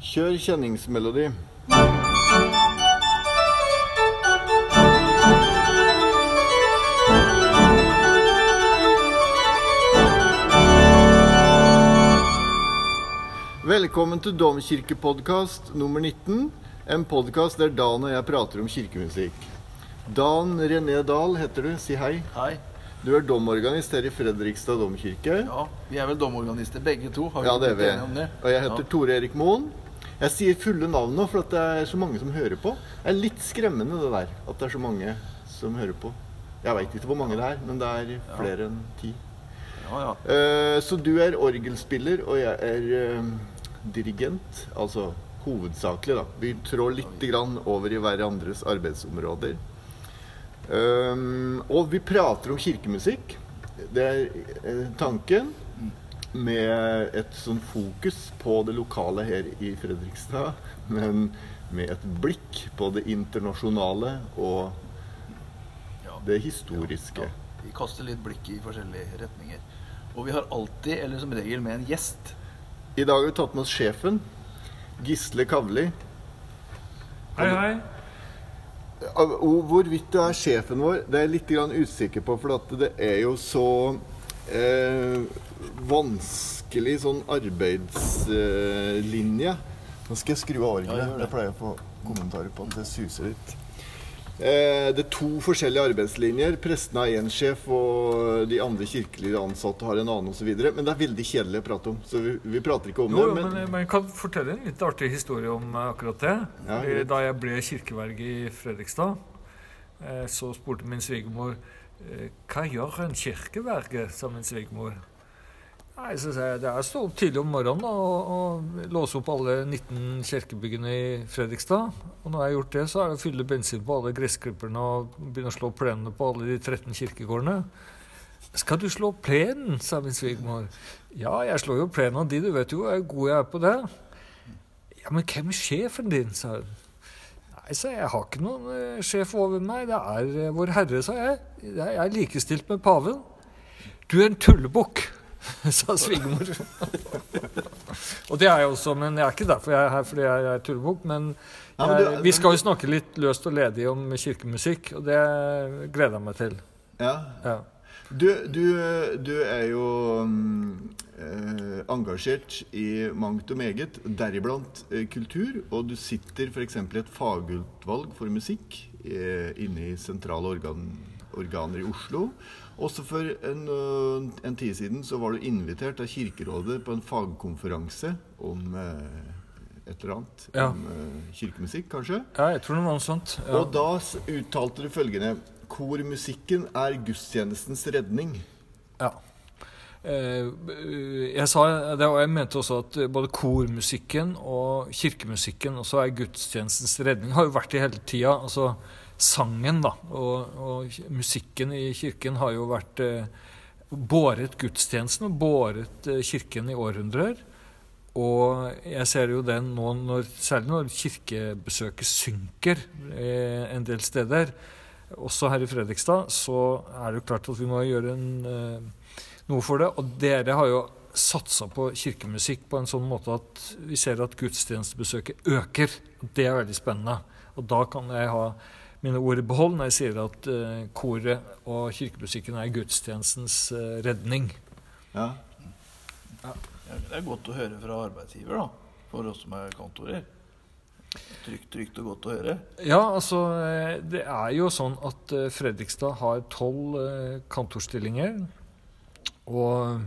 Kjør kjenningsmelodi. Velkommen til Domkirkepodkast nummer 19. En podkast der Dan og jeg prater om kirkemusikk. Dan René Dahl heter du. Si hei. Hei. Du er domorganist her i Fredrikstad domkirke. Ja, vi er vel domorganister begge to. Har Ja, det er vi. Og jeg heter Ja. Tore Erik Moen. Jeg sier fulle navn nå, for at det er så mange som hører på. Det er litt skremmende det der, at det er så mange som hører på. Jeg veit ikke hvor mange det er, men det er flere enn ti. Ja, ja. Uh, så du er orgelspiller, og jeg er uh, dirigent. Altså hovedsakelig, da. Vi trår litt grann over i hverandres arbeidsområder. Um, og vi prater om kirkemusikk. Det er uh, tanken. Med et sånn fokus på det lokale her i Fredrikstad. Men med et blikk på det internasjonale og det historiske. Ja. Vi kaster litt blikk i forskjellige retninger. Og vi har alltid, eller som regel, med en gjest. I dag har vi tatt med oss sjefen. Gisle Kavli. Hei, hei. Hvorvidt du er sjefen vår, det er jeg litt usikker på. For at det er jo så eh, vanskelig sånn arbeidslinje. Nå skal jeg skru av orgelet. jeg pleier å få kommentarer på at det suser litt. Eh, det er to forskjellige arbeidslinjer. Prestene har én sjef, og de andre kirkelige ansatte har en annen osv. Men det er veldig kjedelig å prate om, så vi, vi prater ikke om Jo, det. men, men jeg kan fortelle en litt artig historie om eh, akkurat det. Ja, da jeg ble kirkeverge i Fredrikstad, eh, så spurte min svigermor hva gjør en kirkeverge, sa min svigermor. Nei, så sa jeg det er å stå opp tidlig om morgenen og, og låse opp alle 19 kirkebyggene i Fredrikstad. Og når jeg har gjort det, så er det å fylle bensin på alle gressklipperne og begynne å slå plenene på alle de 13 kirkegårdene. Skal du slå plenen, sa min svigermor. Ja, jeg slår jo plenen av de, du vet jo hvor god jeg er på det. Ja, men hvem er sjefen din, sa hun. Nei, sa jeg, jeg har ikke noen eh, sjef over meg. Det er eh, Vår Herre, sa jeg. Jeg er likestilt med paven. Du er en tullebukk, sa svigermor. og det er jeg også, men jeg er ikke derfor jeg er her fordi jeg er tullebukk. Men, jeg, vi skal jo snakke litt løst og ledig om kirkemusikk, og det gleder jeg meg til. Ja, Ja. Du, du, du er jo eh, engasjert i mangt og meget, deriblant eh, kultur. Og du sitter f.eks. i et fagutvalg for musikk eh, inne i sentrale organ, organer i Oslo. Også for en, øh, en tid siden så var du invitert av Kirkerådet på en fagkonferanse om eh, et eller annet. Ja. Om eh, kirkemusikk, kanskje. ja, jeg tror det var noe sånt. Ja. Og da uttalte du følgende Kormusikken er gudstjenestens redning. Ja. Eh, jeg sa jeg mente også at både kormusikken og kirkemusikken også er gudstjenestens redning. Har jo vært det hele tida. Altså sangen da, og, og musikken i kirken har jo vært eh, båret gudstjenesten og båret eh, kirken i århundrer. Og jeg ser jo den nå, når, særlig når kirkebesøket synker eh, en del steder, også her i Fredrikstad, så er det jo klart at vi må gjøre en, eh, noe for det. Og dere har jo satsa på kirkemusikk på en sånn måte at vi ser at gudstjenestebesøket øker. Det er veldig spennende. Og da kan jeg ha mine ord i behold når jeg sier at eh, koret og kirkemusikken er gudstjenestens eh, redning. Ja. Ja, Det er godt å høre fra arbeidsgiver, da. For oss som er kantorer. Trygt, trygt og godt å høre. Ja, altså eh, Det er jo sånn at eh, Fredrikstad har tolv eh, kantorstillinger. Og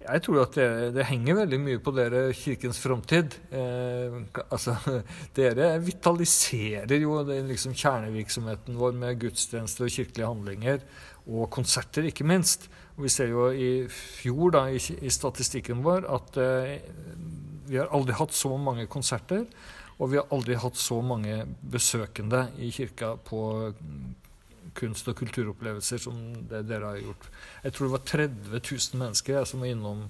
jeg tror at det, det henger veldig mye på dere Kirkens framtid. Eh, altså, dere vitaliserer jo den liksom kjernevirksomheten vår med gudstjenester og kirkelige handlinger. Og konserter, ikke minst. Og vi ser jo i fjor da, i, i statistikken vår at eh, vi har aldri hatt så mange konserter. Og vi har aldri hatt så mange besøkende i kirka på kunst- og kulturopplevelser som det dere har gjort. Jeg tror det var 30 000 mennesker jeg, som var innom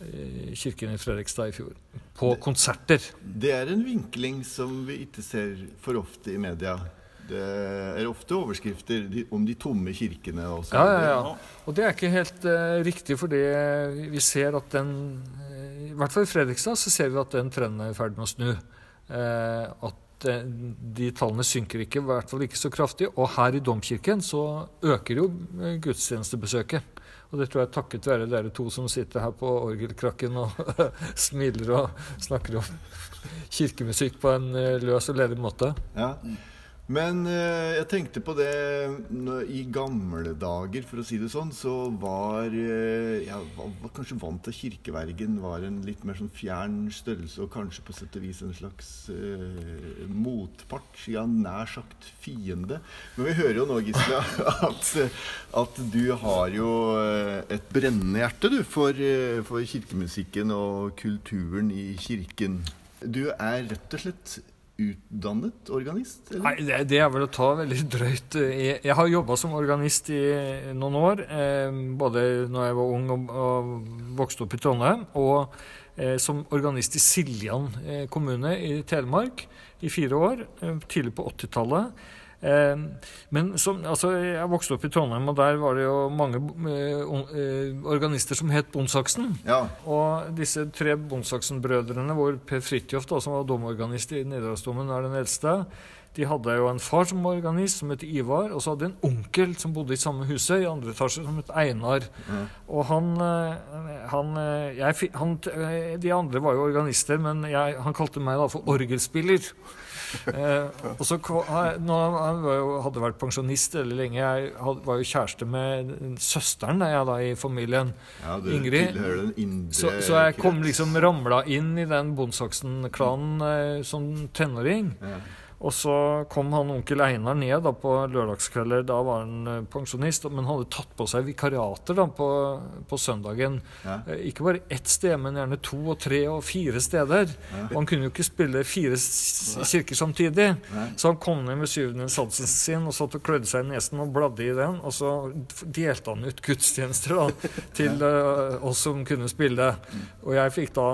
eh, kirken i Fredrikstad i fjor. På konserter. Det er en vinkling som vi ikke ser for ofte i media. Det er ofte overskrifter om de tomme kirkene. Og Ja, ja, ja. Og det er ikke helt uh, riktig, fordi vi ser at den I hvert fall i Fredrikstad så ser vi at den trenden er i ferd med å snu. Eh, at eh, de tallene synker ikke, i hvert fall ikke så kraftig. Og her i domkirken så øker jo eh, gudstjenestebesøket. Og det tror jeg takket være dere to som sitter her på orgelkrakken og smiler og snakker om kirkemusikk på en løs og ledig måte. Ja. Men eh, jeg tenkte på det I gamle dager, for å si det sånn, så var eh, Jeg var, var kanskje vant til at kirkevergen var en litt mer sånn fjern størrelse, og kanskje på sett og vis en slags eh, motpart, ja, nær sagt fiende. Men vi hører jo nå, Gisle, at, at du har jo eh, et brennende hjerte, du, for, eh, for kirkemusikken og kulturen i kirken. Du er rett og slett utdannet organist? eller? Nei, det, det er vel å ta veldig drøyt. Jeg, jeg har jobba som organist i noen år. Eh, både når jeg var ung og, og vokste opp i Trondheim, og eh, som organist i Siljan eh, kommune i Telemark i fire år, eh, tidlig på 80-tallet. Eh, men som, altså, jeg vokste opp i Trondheim, og der var det jo mange eh, eh, organister som het Bondsaksen. Ja. Og disse tre Bondsaksen-brødrene, hvor Per Fridtjof, da, som var domorganist i Nidarosdomen, er den eldste, de hadde jo en far som var organist, som het Ivar, og så hadde de en onkel som bodde i samme huset, i andre etasje, som het Einar. Og han, eh, han, jeg, han De andre var jo organister, men jeg, han kalte meg da for orgelspiller. Eh, og så nå, Han jo, hadde vært pensjonist veldig lenge. Jeg had, var jo kjæreste med søsteren da, jeg, da, i familien. Ja, du Ingrid. den indre Så, så jeg kom liksom ramla inn i den Bondsaksen-klanen eh, som tenåring. Ja. Og så kom han onkel Einar ned da på lørdagskvelder. Da var han eh, pensjonist, men hadde tatt på seg vikariater da på, på søndagen. Ja. Eh, Ikke bare ett sted, men gjerne to og tre og fire steder. Og han kunne jo ikke spille fire kirker samtidig. Nei. Så han kom ned med syvende satsen sin og satt og klødde seg i nesen og bladde i den. Og så delte han ut gudstjenester da, til eh, oss som kunne spille. Og jeg fikk da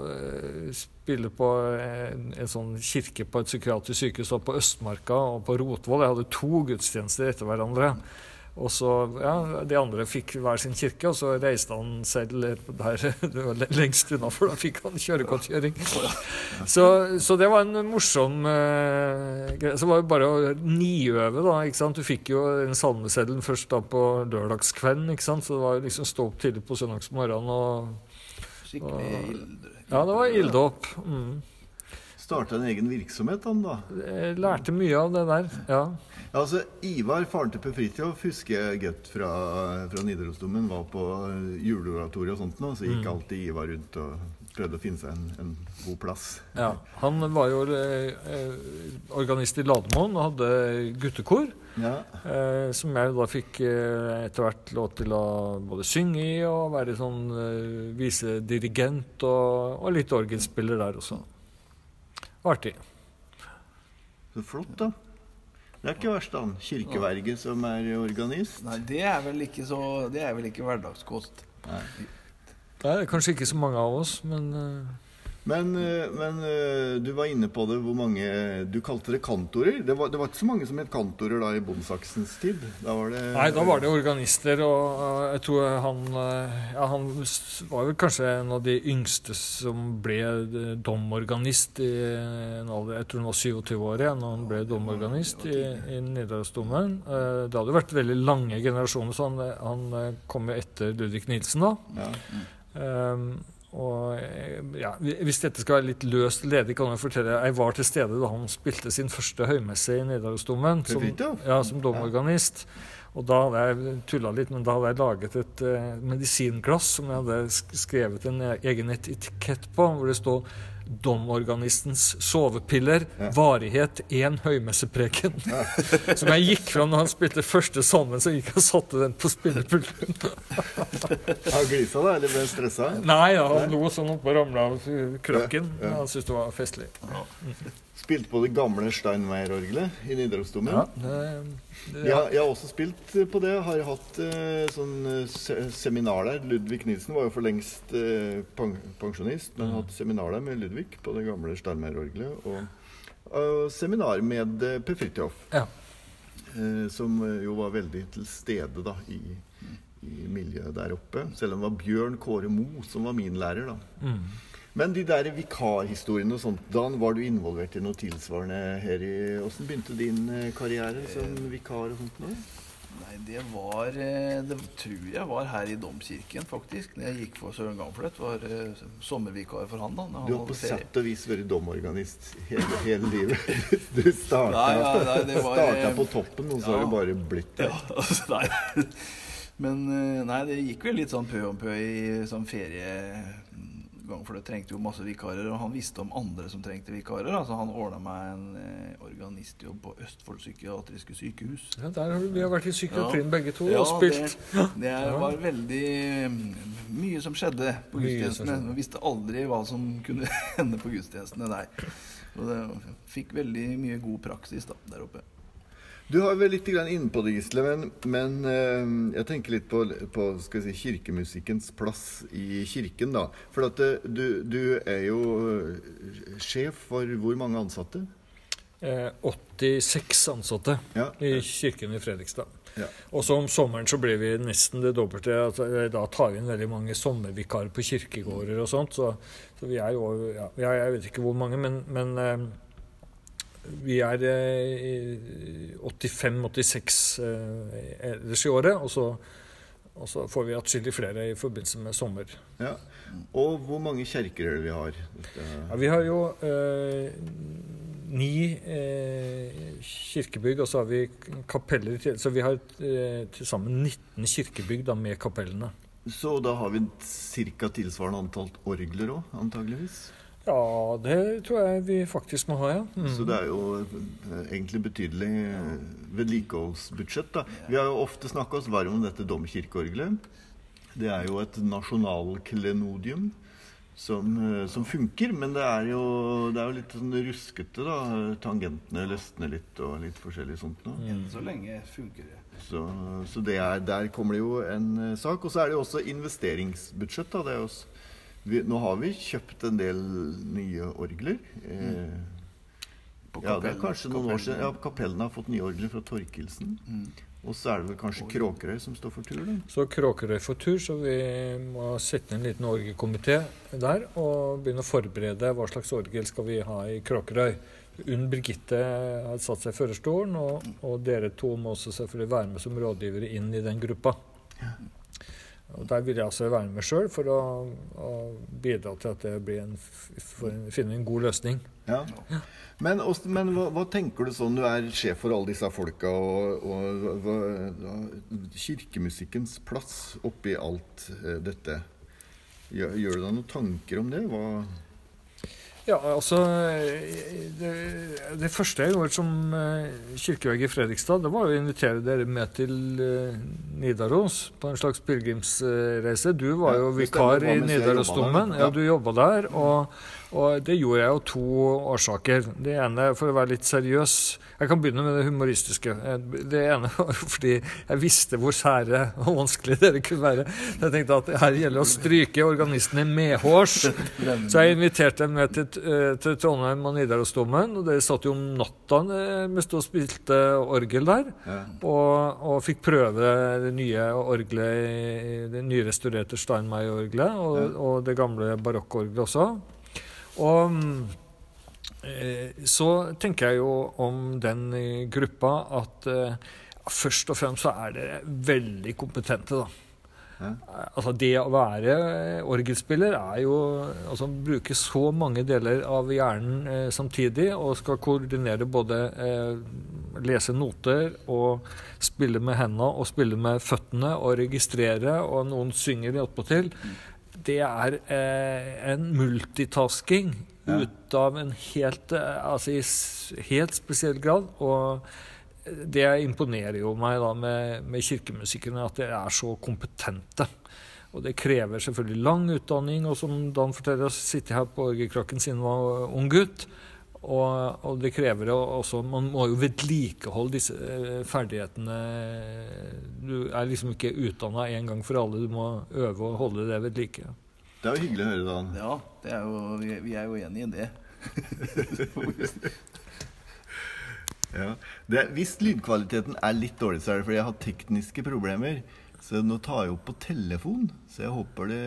eh, spille på en, en sånn kirke på et psykiatrisk sykehus og på Østmarka og på Rotvoll. Jeg hadde to gudstjenester etter hverandre. Og så, ja, De andre fikk hver sin kirke, og så reiste han selv der det var lengst unna, for da fikk han kjøregodtgjøring. Så, så det var en morsom uh, greie. Så var det bare å niøve, da. ikke sant? Du fikk jo en salmeseddel først da på lørdagskvelden, ikke sant? så det var liksom stå opp tidlig på søndagsmorgenen og Skikkelig ildre. Ja, det var ilddåp. Mm. Starta en egen virksomhet, han da. Jeg lærte mye av det der. Ja. Ja, altså, Ivar, faren til Per Fridtjof, husker jeg godt fra, fra Nidarosdomen, var på juleoratoriet og sånt nå, så gikk alltid Ivar rundt og prøvde å finne seg en, en god plass. Ja, Han var jo eh, eh, organist i Lademoen og hadde guttekor. Ja, Eh, som jeg da fikk eh, etter hvert lov til å både synge i og være sånn eh, visedirigent og, og litt orgelspiller der også. Artig. så flott, da. Det er ikke verst, han. Kirkeverget som er organist. Nei, det er vel ikke så Det er vel ikke hverdagskost. Nei. Det er kanskje ikke så mange av oss, men eh, Men, eh, men eh, du var inne på det, hvor mange Du kalte det kantorer. Det var, det var ikke så mange som het kantorer da i Bondsaksens tid. Da var det Nei, da var det organister, og jeg tror han Ja, han var vel kanskje en av de yngste som ble domorganist i en alder Jeg tror han var 27 år igjen når han ble domorganist i, i Nidarosdomen. Det hadde vært veldig lange generasjoner, så han, han kom jo etter Ludvig Nilsen, da. ja. Um, og ja, Hvis dette skal være litt løst ledig, kan jeg fortelle Jeg var til stede da han spilte sin første høymesse i Nidarosdomen som, ja, som domorganist. Og da hadde jeg tulla litt, men da hadde jeg laget et eh, medisinglass som jeg hadde skrevet en e- egen etikett på, hvor det stod 'Domorganistens sovepiller. Ja. Varighet én høymessepreken'. som jeg gikk fram når han spilte første salmen, så gikk jeg og satte den på spillepulten. Han glisa da, eller ble han stressa? Nei, ja, han lo sånn oppe og ramla av krakken. Ja, ja. Han syntes det var festlig. Spilte på det gamle Steinmeier-orgelet i Nidarosdomen. Ja, Ja, jeg har også spilt eh, på det. Har hatt uh, sånn eh, se seminar der. Ludvig Nilsen var jo for lengst uh, pensjonist, men har hatt seminar der med Ludvig på det gamle Steinmeier-orgelet. Og, og seminar med uh, Per Fridtjof, Ja. eh, som jo var veldig til stede da i, i miljøet der oppe. Selv om det var Bjørn Kåre Moe som var min lærer, da. Mm. Men de der vikarhistoriene og sånt, Dan, var du involvert i noe tilsvarende her i Åssen begynte din eh, karriere som vikar og sånt? nå? Nei, det var eh, Det tror jeg var her i Domkirken, faktisk. Når jeg gikk for Søren Gamfløt. Var eh, sommervikar for han, da. han Du har på sett og vis vært domorganist hele, hele livet. Du starta, Nei, nei, nei, det var, starta eh, på toppen, og så har du bare blitt det. Ja, altså, nei. Men eh, nei, det gikk vel litt sånn pø om pø i sånn feriegang, for det trengte jo masse vikarer. Og han visste om andre som trengte vikarer, altså han ordna meg en eh, organistjobb på Østfold psykiatriske sykehus. Ja, der har vi, vi har vært i psykiatrien Ja. begge to Ja, og spilt. Det, det var veldig mm, mye som skjedde på gudstjenestene. Man visste aldri hva som kunne hende på gudstjenestene der. Og det fikk veldig mye god praksis da, der oppe. Du har vel litt inne på det, Gisle, men, men eh, jeg tenker litt på, på si, kirkemusikkens plass i kirken. da. For at eh, du, du er jo eh, sjef for hvor mange ansatte? Eh, 86 ansatte Ja. i kirken i Fredrikstad. Ja. Og så om sommeren så blir vi nesten det dobbelte. Altså, da tar vi inn veldig mange sommervikarer på kirkegårder og sånt. Så, så vi er jo ja, Jeg vet ikke hvor mange, men, men vi er eh, 85-86 eh, ellers i året. Og så, og så får vi atskillig flere i forbindelse med sommer. ja. Og hvor mange kjerker er det vi har? Ja, vi har jo eh, ni eh, kirkebygg, og så har vi kapeller i tillegg. Så vi har eh, til sammen 19 kirkebygg da, med kapellene. så da har vi ca. tilsvarende antall orgler òg, antageligvis. Ja, det tror jeg vi faktisk må ha, ja. Mm. Så det er jo eh, egentlig betydelig eh, vedlikeholdsbudsjett. da. Vi har jo ofte snakka oss varm om dette domkirkeorgelet. Det er jo et nasjonalklenodium som, eh, som funker, men det er, jo, det er jo litt sånn ruskete, da. Tangentene løsner litt og litt forskjellig sånt noe. Mm. så lenge funker det. Så, så det er, der kommer det jo en sak. Og så er det jo også investeringsbudsjett. da. Det er jo, vi, nå har vi kjøpt en del nye orgler. Eh, På ja, det er kanskje noen år siden. Ja, kapellene. Har fått nye orgler fra Torkelsen. Mm. Og så er det vel kanskje Kråkerøy som står for tur, da. Så Kråkerøy får tur, så vi må sette en liten orgelkomité der og begynne å forberede hva slags orgel skal vi ha i Kråkerøy. Unn Birgitte har satt seg i førerstolen, og, og dere to må også selvfølgelig være med som rådgivere inn i den gruppa. Og Der vil jeg altså være med sjøl for å, å bidra til at det blir en, finne en god løsning. Ja. Men, også, men hva, hva tenker du sånn du er sjef for alle disse folka, og, og hva, kirkemusikkens plass oppi alt eh, dette? Gjør, gjør du deg noen tanker om det? Hva Ja, altså det, det første jeg gjorde som eh, kirkevegg i Fredrikstad, det var å invitere dere med til eh, Nidaros på en slags pilegrimsreise. Du var jo vikar i Nidarosdomen. Ja, Ja. du jobba der. Og, og det gjorde jeg av to årsaker. Det ene for å være litt seriøs. Jeg kan begynne med det humoristiske. Eh, Det ene var fordi jeg visste hvor sære og vanskelig dere kunne være. Jeg tenkte at her gjelder det å stryke organistene medhårs. Så jeg inviterte dem med til, eh, til Trondheim og Nidarosdomen. Og dere satt jo om natta mens og spilte orgel der. Og, og fikk prøve det nye orgelet, det nyrestaurerte Steinmeier-orgelet, og, og det gamle barokkorgelet også. Og mm, eh, så tenker jeg jo om den eh, gruppa at eh, først og fremst så er dere veldig kompetente, da. Ja. Altså Det å være orgelspiller er jo altså Bruke så mange deler av hjernen eh, samtidig og skal koordinere både eh, lese noter og spille med hendene og spille med føttene og registrere, og noen synger attpåtil. Det er eh, en multitasking Ja. ut av en helt, eh, altså i helt spesiell grad. og det imponerer jo meg da med, med kirkemusikerne, at de er så kompetente. Og det krever selvfølgelig lang utdanning, og som Dan forteller sitter sitte her på orgelkrakken siden jeg var ung gutt. Og, og det krever også Man må jo vedlikeholde disse eh, ferdighetene. Du er liksom ikke utdanna en gang for alle. Du må øve og holde det ved like. Det er jo hyggelig å høre, Dan. Ja, det er jo, vi, vi er jo enige i det. Ja. Det, hvis lydkvaliteten er litt dårlig, så er det fordi jeg har tekniske problemer. Så nå tar jeg opp på telefon, så jeg håper det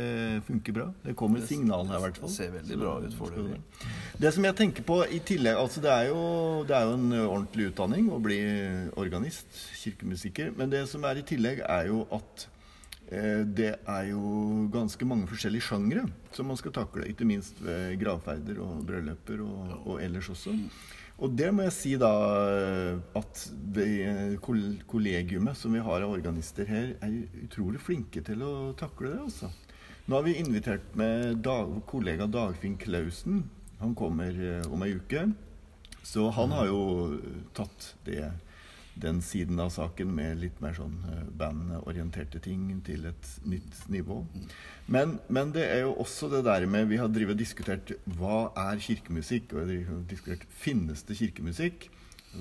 funker bra. Det kommer signal her, i hvert fall. Det ser veldig bra ut for deg. Det som jeg tenker på i tillegg altså Det er jo, det er jo en ordentlig utdanning å bli organist, kirkemusiker. Men det som er i tillegg, er jo at eh, det er jo ganske mange forskjellige sjangre som man skal takle. Ikke minst ved gravferder og brylluper og, og ellers også. Og det må jeg si da at det kollegiumet som vi har av organister her, er utrolig flinke til å takle det. altså. Nå har vi invitert med dag, kollega Dagfinn Klausen. Han kommer eh, om ei uke. Så han har jo tatt det, den siden av saken med litt mer sånn eh, bandorienterte ting til et nytt nivå. Men, men det er jo også det der med Vi har drivet og diskutert hva er kirkemusikk, og vi har diskutert finnes det kirkemusikk.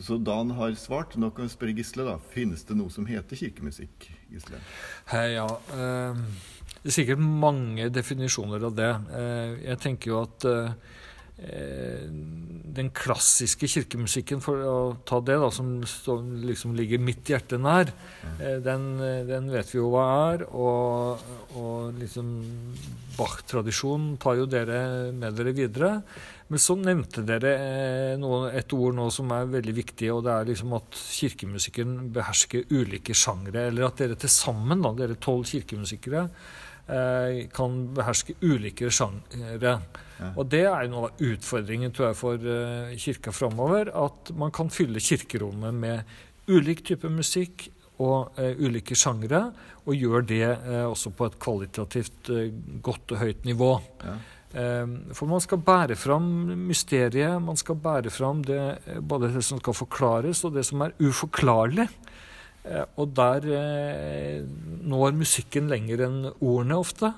Så Dan har svart. Nå kan vi spørre Gisle, da. Finnes det noe som heter kirkemusikk? Gisle? Hei, ja. eh, det er sikkert mange definisjoner av det. Eh, jeg tenker jo at den klassiske kirkemusikken, for å ta det, da, som, som liksom ligger mitt hjerte nær, eh, den, eh, den vet vi jo hva er. Og, og liksom Bach-tradisjonen tar jo dere med dere videre. Men så nevnte dere eh, noe, et ord nå som er veldig viktig, og det er liksom at kirkemusikken behersker ulike sjangre. Eller at dere til sammen, da, dere tolv kirkemusikere, eh, kan beherske ulike sjangre. Og det er noe av utfordringen tror jeg, for eh, kirka framover. At man kan fylle kirkerommet med ulik type musikk og eh, ulike sjangre, og gjør det eh, også på et kvalitativt eh, godt og høyt nivå. Ja. Eh, For man skal bære fram mysteriet, man skal bære fram det, eh, både det som skal forklares, og det som er uforklarlig. Eh, Og der eh, når musikken lenger enn ordene ofte.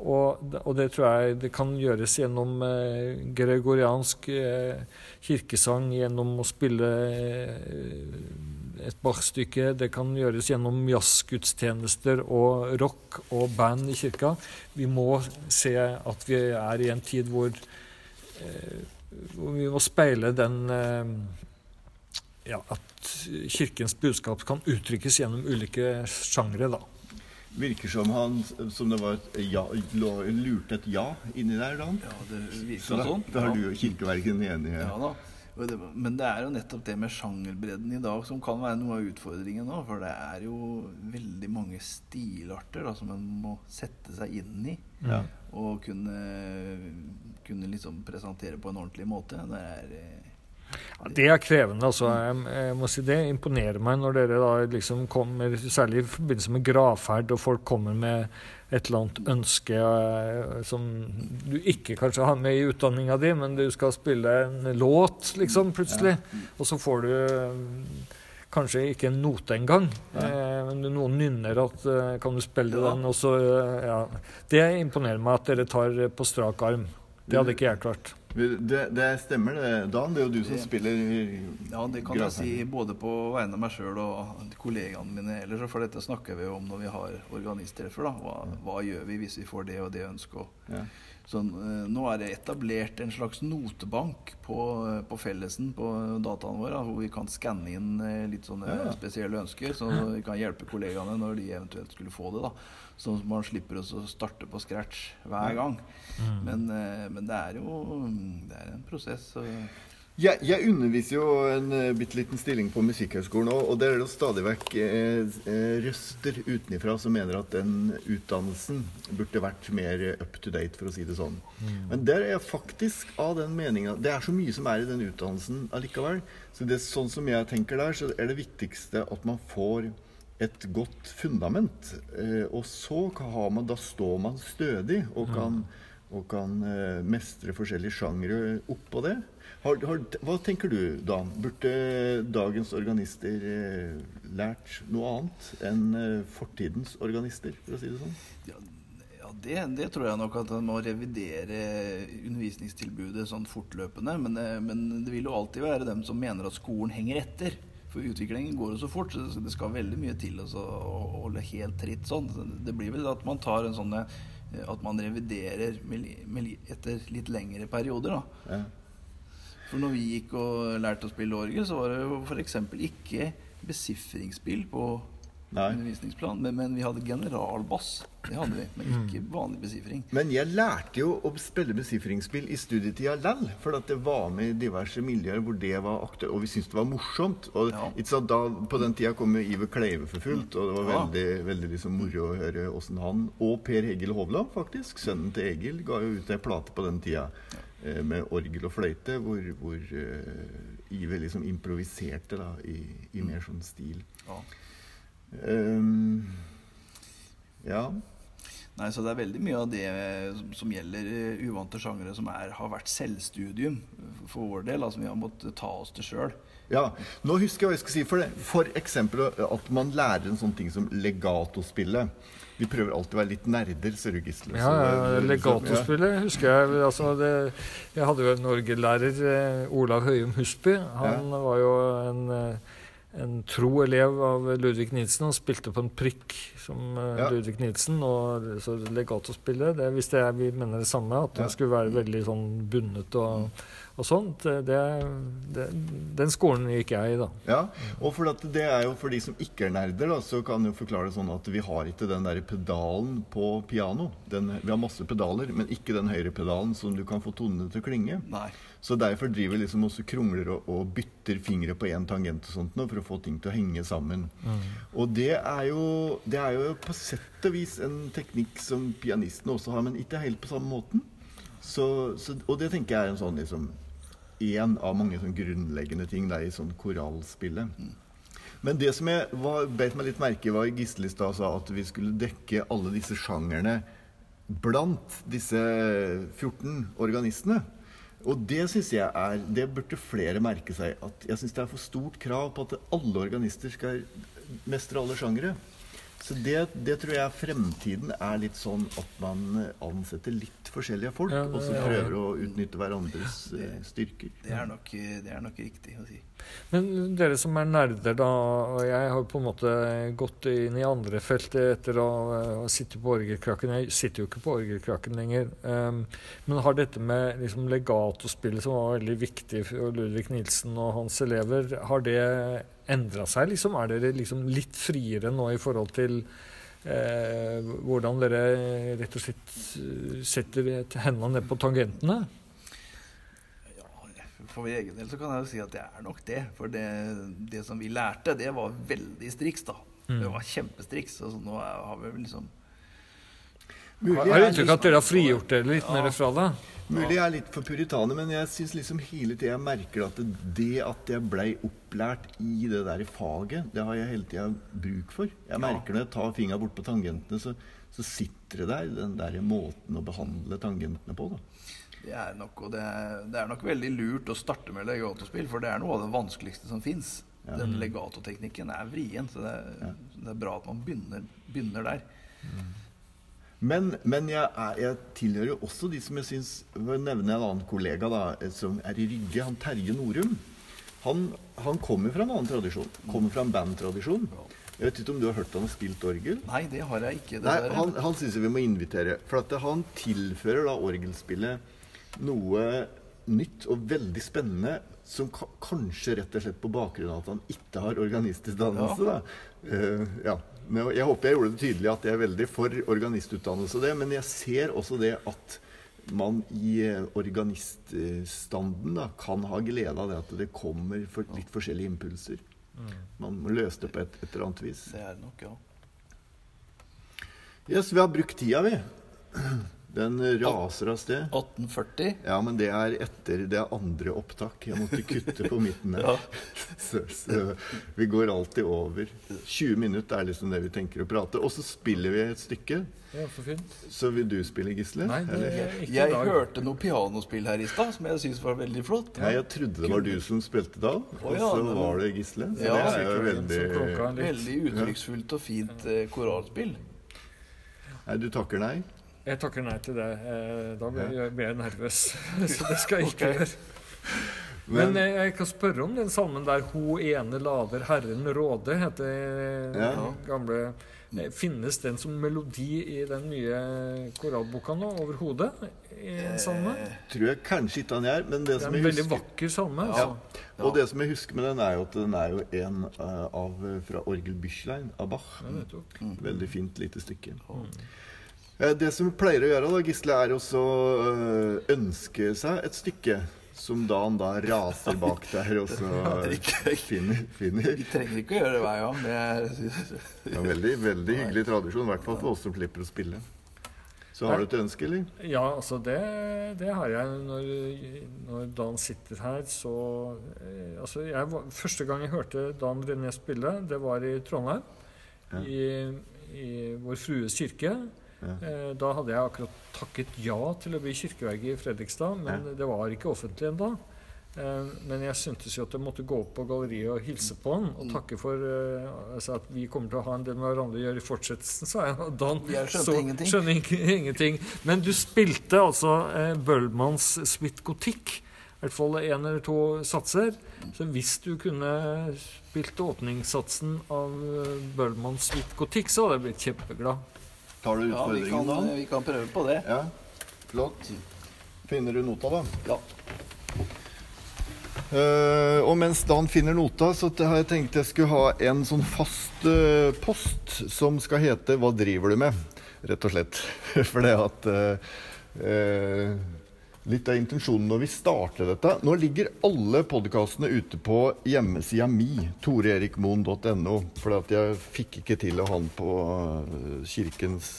Og, det- og det tror jeg det kan gjøres gjennom eh, gregoriansk eh, kirkesang, gjennom å spille eh, et Bach-stykke. Det kan gjøres gjennom jazzgudstjenester og rock og band i kirka. Vi må se at vi er i en tid hvor, eh, hvor vi må speile den ja, At kirkens budskap kan uttrykkes gjennom ulike sjangre. da. Virker som han som det var et ja, lurte et ja inni der, da. Ja, det Så virker da, sånn. da har Ja. du og kirkeverken enige. Ja da. Men det er jo nettopp det med sjangerbredden i dag som kan være noe av utfordringen nå. For det er jo veldig mange stilarter da, som en må sette seg inn i. Ja. Og kunne, kunne liksom presentere på en ordentlig måte. Det er eh, Ja, det er krevende. altså. Jeg, jeg må si Det imponerer meg når dere da liksom kommer, særlig i forbindelse med gravferd, og folk kommer med et eller annet ønske eh, som du ikke kanskje har med i utdanninga di, men du skal spille en låt, liksom, plutselig. Og så får du eh, kanskje ikke en note engang, eh, men noen nynner at eh, Kan du spille Ja. den? Og så, ja. Det imponerer meg at dere tar på strak arm. Det hadde ikke jeg klart. Det, det stemmer det, Dan. Det er jo du som Det- spiller Ja, det kan jeg si både på vegne av meg sjøl og kollegaene mine ellers. For dette snakker vi jo om når vi har organisttreffer. da. Hva, hva gjør vi hvis vi får det og det ønsket? Ja. Sånn, eh, nå er det etablert en slags notebank på, eh, på fellesen på dataene våre, hvor vi kan skanne inn eh, litt sånne Ja. spesielle ønsker, så vi kan hjelpe kollegaene når de eventuelt skulle få det. da. Sånn at man slipper å starte på scratch hver gang. Men, eh, men det er jo det er en prosess. Og, Jeg, jeg underviser jo en uh, bitte liten stilling på Musikkhøgskolen òg, og der er det jo stadig vekk eh, eh, røster utenifra som mener at den utdannelsen burde vært mer up to date, for å si det sånn. Men der er jeg faktisk av den meninga Det er så mye som er i den utdannelsen allikevel. Så det er sånn som jeg tenker der, så er det viktigste at man får et godt fundament. Eh, og så man, da står man stødig og kan, og kan eh, mestre forskjellige sjangre oppå det. Har, har, hva tenker du, Dan? Burde dagens organister eh, lært noe annet enn eh, fortidens organister, for å si det sånn? ja, ja det, det tror jeg nok at man må revidere undervisningstilbudet sånn fortløpende. Men, men det vil jo alltid være dem som mener at skolen henger etter. For utviklingen går jo så fort, så det- skal veldig mye til å holde helt tritt sånn. Det blir vel at man tar en sånn At man reviderer med, med, etter litt lengre perioder, da. Ja. For når vi gikk og lærte å spille orgel, så var det jo f.eks. ikke besifringsspill på Nei. undervisningsplan. Men, men vi hadde generalbass. Det hadde vi, men ikke vanlig besifring. Men jeg lærte jo å spille besifringsspill i studietida lell. For at det var med i diverse miljøer hvor det var aktuelt, og vi syntes det var morsomt. Og Ja. ikke da, På den tida kom jo Iver Kleive for fullt, og det var Ja. veldig, veldig liksom moro å høre åssen han Og Per Egil Hovland, faktisk, sønnen til Egil, ga jo ut ei plate på den tida eh, med orgel og fløyte, hvor, hvor eh, Iver liksom improviserte da i, i mer sånn stil. Ja. Ehm, ja. Nei, så Det er veldig mye av det som, som gjelder eh, uvante sjangere, som er, har vært selvstudium for vår del. Altså Vi har måttet ta oss til sjøl. Ja, nå husker jeg hva jeg skal si for det. For eksempel at man lærer en sånn ting som legatospillet. Vi prøver alltid å være litt nerder, ser du, Gisle. Ja, ja, Legatospillet husker jeg. Altså det, jeg hadde jo en norgelærer, eh, Olav Høyum Husby. Han var jo en, eh, en tro elev av Ludvig Nilsen. Han spilte på en prikk som eh, Ja. Ludvig Nilsen. Og så legatospillet, det visste jeg vi mener det samme. At Ja. skulle være veldig sånn bundet og, og sånt. Det, det, den skolen gikk jeg i, da. Ja, og for at det er jo for de som ikke er nerder, da, så kan jo forklare det sånn at vi har ikke den der pedalen på piano. Den, vi har masse pedaler, men ikke den høyre pedalen som du kan få tonene til å klinge. Nei. Så derfor driver vi liksom også krongler og, og bytter fingre på én tangent og sånt nå, for å få ting til å henge sammen. Og det er, jo, det er jo på sett og vis en teknikk som pianistene også har, men ikke helt på samme måten. Så, så, og det tenker jeg er en sånn liksom én av mange sånn grunnleggende ting da, i sånn korallspillet. Men det som jeg var, beit meg litt merke i, var Gisle i stad sa at vi skulle dekke alle disse sjangerne blant disse 14 organistene. Og det syns jeg er Det burde flere merke seg. At jeg syns det er for stort krav på at alle organister skal mestre alle sjangere. Så det, det tror jeg fremtiden er litt sånn at man ansetter litt forskjellige folk, Ja, det- og så ja. prøver å utnytte hverandres eh, styrker. Det er, nok, det er nok riktig å si. Men dere som er nerder, da, og jeg har på en måte gått inn i andre feltet etter å ha sittet på orgelkraken. Jeg sitter jo ikke på orgelkraken lenger. Um, men har dette med liksom, legatospillet, som var veldig viktig for Ludvig Nilsen og hans elever, har det endra seg? Liksom? Er dere liksom litt friere nå i forhold til eh, hvordan dere rett og slett eh, setter hendene ned på tangentene? Ja, For min egen del så kan jeg jo si at det er nok det. For det, det som vi lærte, det var veldig striks, da. Det var kjempestriks. Altså, nå har vi liksom Mulig Har jeg er inntrykk av at dere har frigjort dere litt Ja. mer fra det? Mulig jeg er litt for puritaner, men jeg syns liksom hele tida jeg merker at det, det at jeg blei opplært i det der faget, det har jeg hele tida bruk for. Jeg merker når jeg tar fingra bort på tangentene, så, så sitter det der, den der måten å behandle tangentene på. da. Det er nok, og det er, det er nok veldig lurt å starte med legatospill, for det er noe av det vanskeligste som fins. Den legatoteknikken er vrien, så det er, det er bra at man begynner, begynner der. Men, men jeg, er, jeg tilhører jo også de som jeg syns Nevner en annen kollega da, som er i Rygge, han Terje Norum. Han, han kommer fra en annen tradisjon. Kommer fra en bandtradisjon. Jeg vet ikke om du har hørt han har spilt orgel? Nei, det har jeg ikke, Nei, han, han syns vi må invitere. For at han tilfører da orgelspillet noe nytt og veldig spennende som ka kanskje rett og slett på bakgrunn av at han ikke har organistutdannelse. Ja. Da. Uh, ja. Jeg håper jeg gjorde det tydelig at jeg er veldig for organistutdannelse. og Det, men jeg ser også det at man i eh, organiststanden da, kan ha glede av det at det kommer for litt forskjellige impulser. Man må løse det på et, et eller annet vis. Det er det nok, ja. Yes, vi har brukt tida, vi. Den raser av sted. 1840. Ja, men det er etter det er andre opptak. Jeg måtte kutte på midten der. Ja. Så, så vi går alltid over. 20 minutter er liksom det vi tenker å prate. Og så spiller vi et stykke. Ja, for fint. Så vil du spille, Gisle? Nei, det er Jeg dag. hørte noe pianospill her i stad som jeg syns var veldig flott. Nei, jeg trodde det var du som spilte da, og så var det Gisle. Så Ja, det er jo veldig. Veldig uttrykksfullt og fint eh, koralspill. Nei, du takker nei? Jeg takker nei til det. Eh, Da blir jeg, blir jeg nervøs. Så det skal jeg ikke okay. gjøre. Men Men jeg kan spørre om den salmen der 'Ho ene lader Herren råde', heter Ja. den gamle Eh, Finnes den som melodi i den nye koralboka nå overhodet? I salme? Eh, Tror jeg kanskje ikke han gjør, men det Det er som en veldig husker vakker salme. Ja. Altså. Og det som jeg husker med den, er jo at den er jo en eh, av fra Orgel Büchlein av Bach. Ja. Veldig fint lite stykke. Eh, Det som vi pleier å gjøre, da, Gisle, er også eh, ønske seg et stykke som da han da raser bak der og så eh, finner. finner. Vi trenger ikke å gjøre det hver gang. Det er, Det er veldig, veldig hyggelig tradisjon, i hvert fall for oss som slipper å spille. Så har du et ønske, eller? Ja, altså det, det har jeg når, når Dan sitter her, så eh, Altså, jeg første gang jeg hørte Dan René spille, det var i Trondheim. Ja. I, I Vår Frues kirke. Ja. Eh, da hadde jeg akkurat takket ja til å bli kirkeverge i Fredrikstad, men det var ikke offentlig ennå. Eh, men jeg syntes jo at jeg måtte gå opp på galleriet og hilse på han og takke for eh, altså at vi kommer til å ha en del med hverandre å gjøre i fortsettelsen, sa jeg. Og Dan Jeg skjønte så- ingenting. skjønner ingenting. Men du spilte altså eh, Bøhlmanns Suite Gotikk. I hvert fall én eller to satser. Så hvis du kunne spilt åpningssatsen av Bøllmanns Bøhlmanns Suite Gotikk, så hadde jeg blitt kjempeglad. Tar du ja, vi utfordringen, kan, da? vi kan prøve på det. Ja, flott. Finner du nota, da? Ja. Uh, og mens Dan finner nota, så har jeg tenkt jeg skulle ha en sånn fast uh, post som skal hete 'Hva driver du med?' rett og slett. For det at uh, eh, Litt av intensjonen når vi starter dette Nå ligger alle podkastene ute på hjemmesida mi, toreerikmoen.no, for jeg fikk ikke til å ha den på eh, kirkens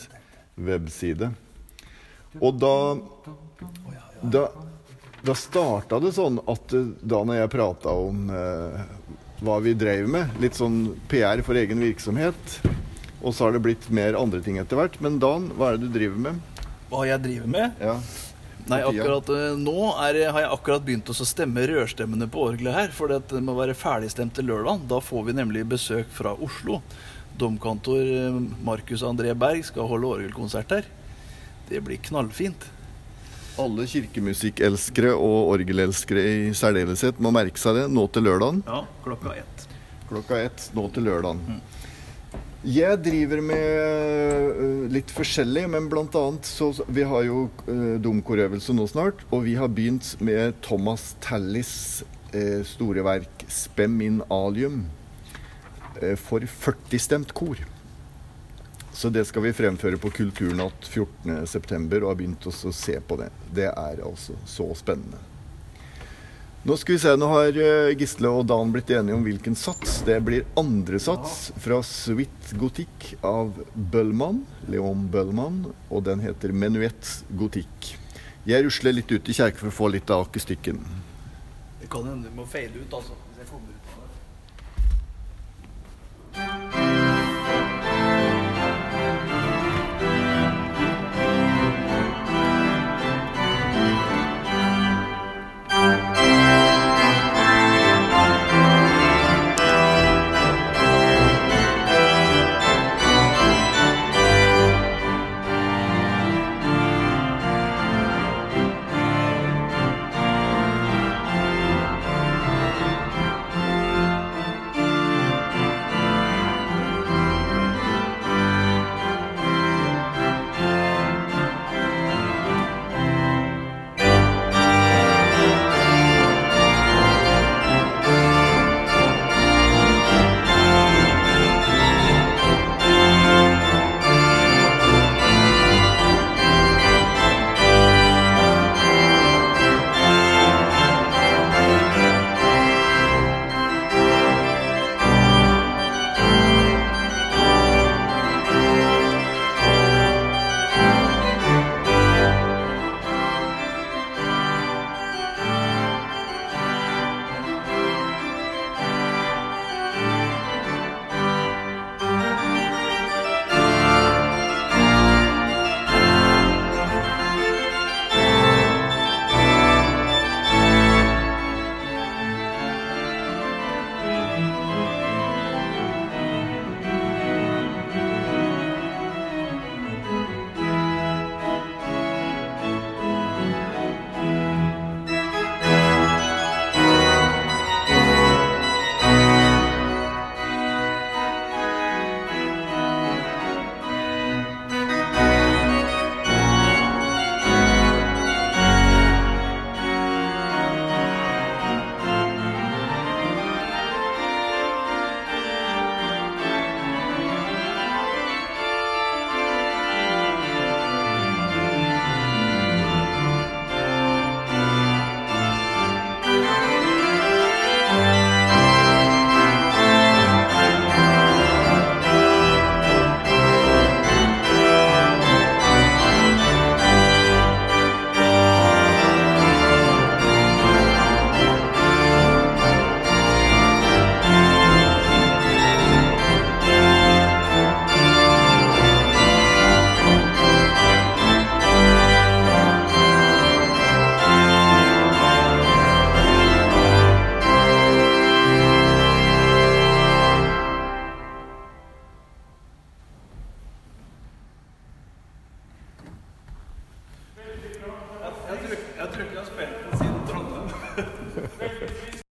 webside. Og da da, da starta det sånn at eh, da når jeg prata om eh, hva vi drev med, litt sånn PR for egen virksomhet, og så har det blitt mer andre ting etter hvert. Men Dan, hva er det du driver med? Hva jeg driver med? Ja, Nei, akkurat eh, nå er, har jeg akkurat begynt å stemme rørstemmene på orgelet her. For det må være ferdigstemt til lørdag. Da får vi nemlig besøk fra Oslo. Domkantor eh, Markus André Berg skal holde orgelkonsert her. Det blir knallfint. Alle kirkemusikkelskere og orgelelskere i særdeleshet må merke seg det nå til lørdagen. Ja, klokka ett. Klokka ett nå til lørdagen. Jeg driver med litt forskjellig, men annet så Vi har jo domkorøvelse nå snart, og vi har begynt med Thomas Tallis store verk 'Spem in alium' for 40-stemt kor. Så det skal vi fremføre på Kulturnatt 14.9. og har begynt å se på det. Det er altså så spennende. Nå skal vi se, nå har eh, Gisle og Dan blitt enige om hvilken sats. Det blir andre sats fra Suite Gotikk av Bøllmann, Leon Bøllmann, og den heter Menuett Gotikk. Jeg rusler litt ut i kjerka for å få litt av akustikken. Det kan hende du må feile ut, altså. Hvis jeg kommer ut.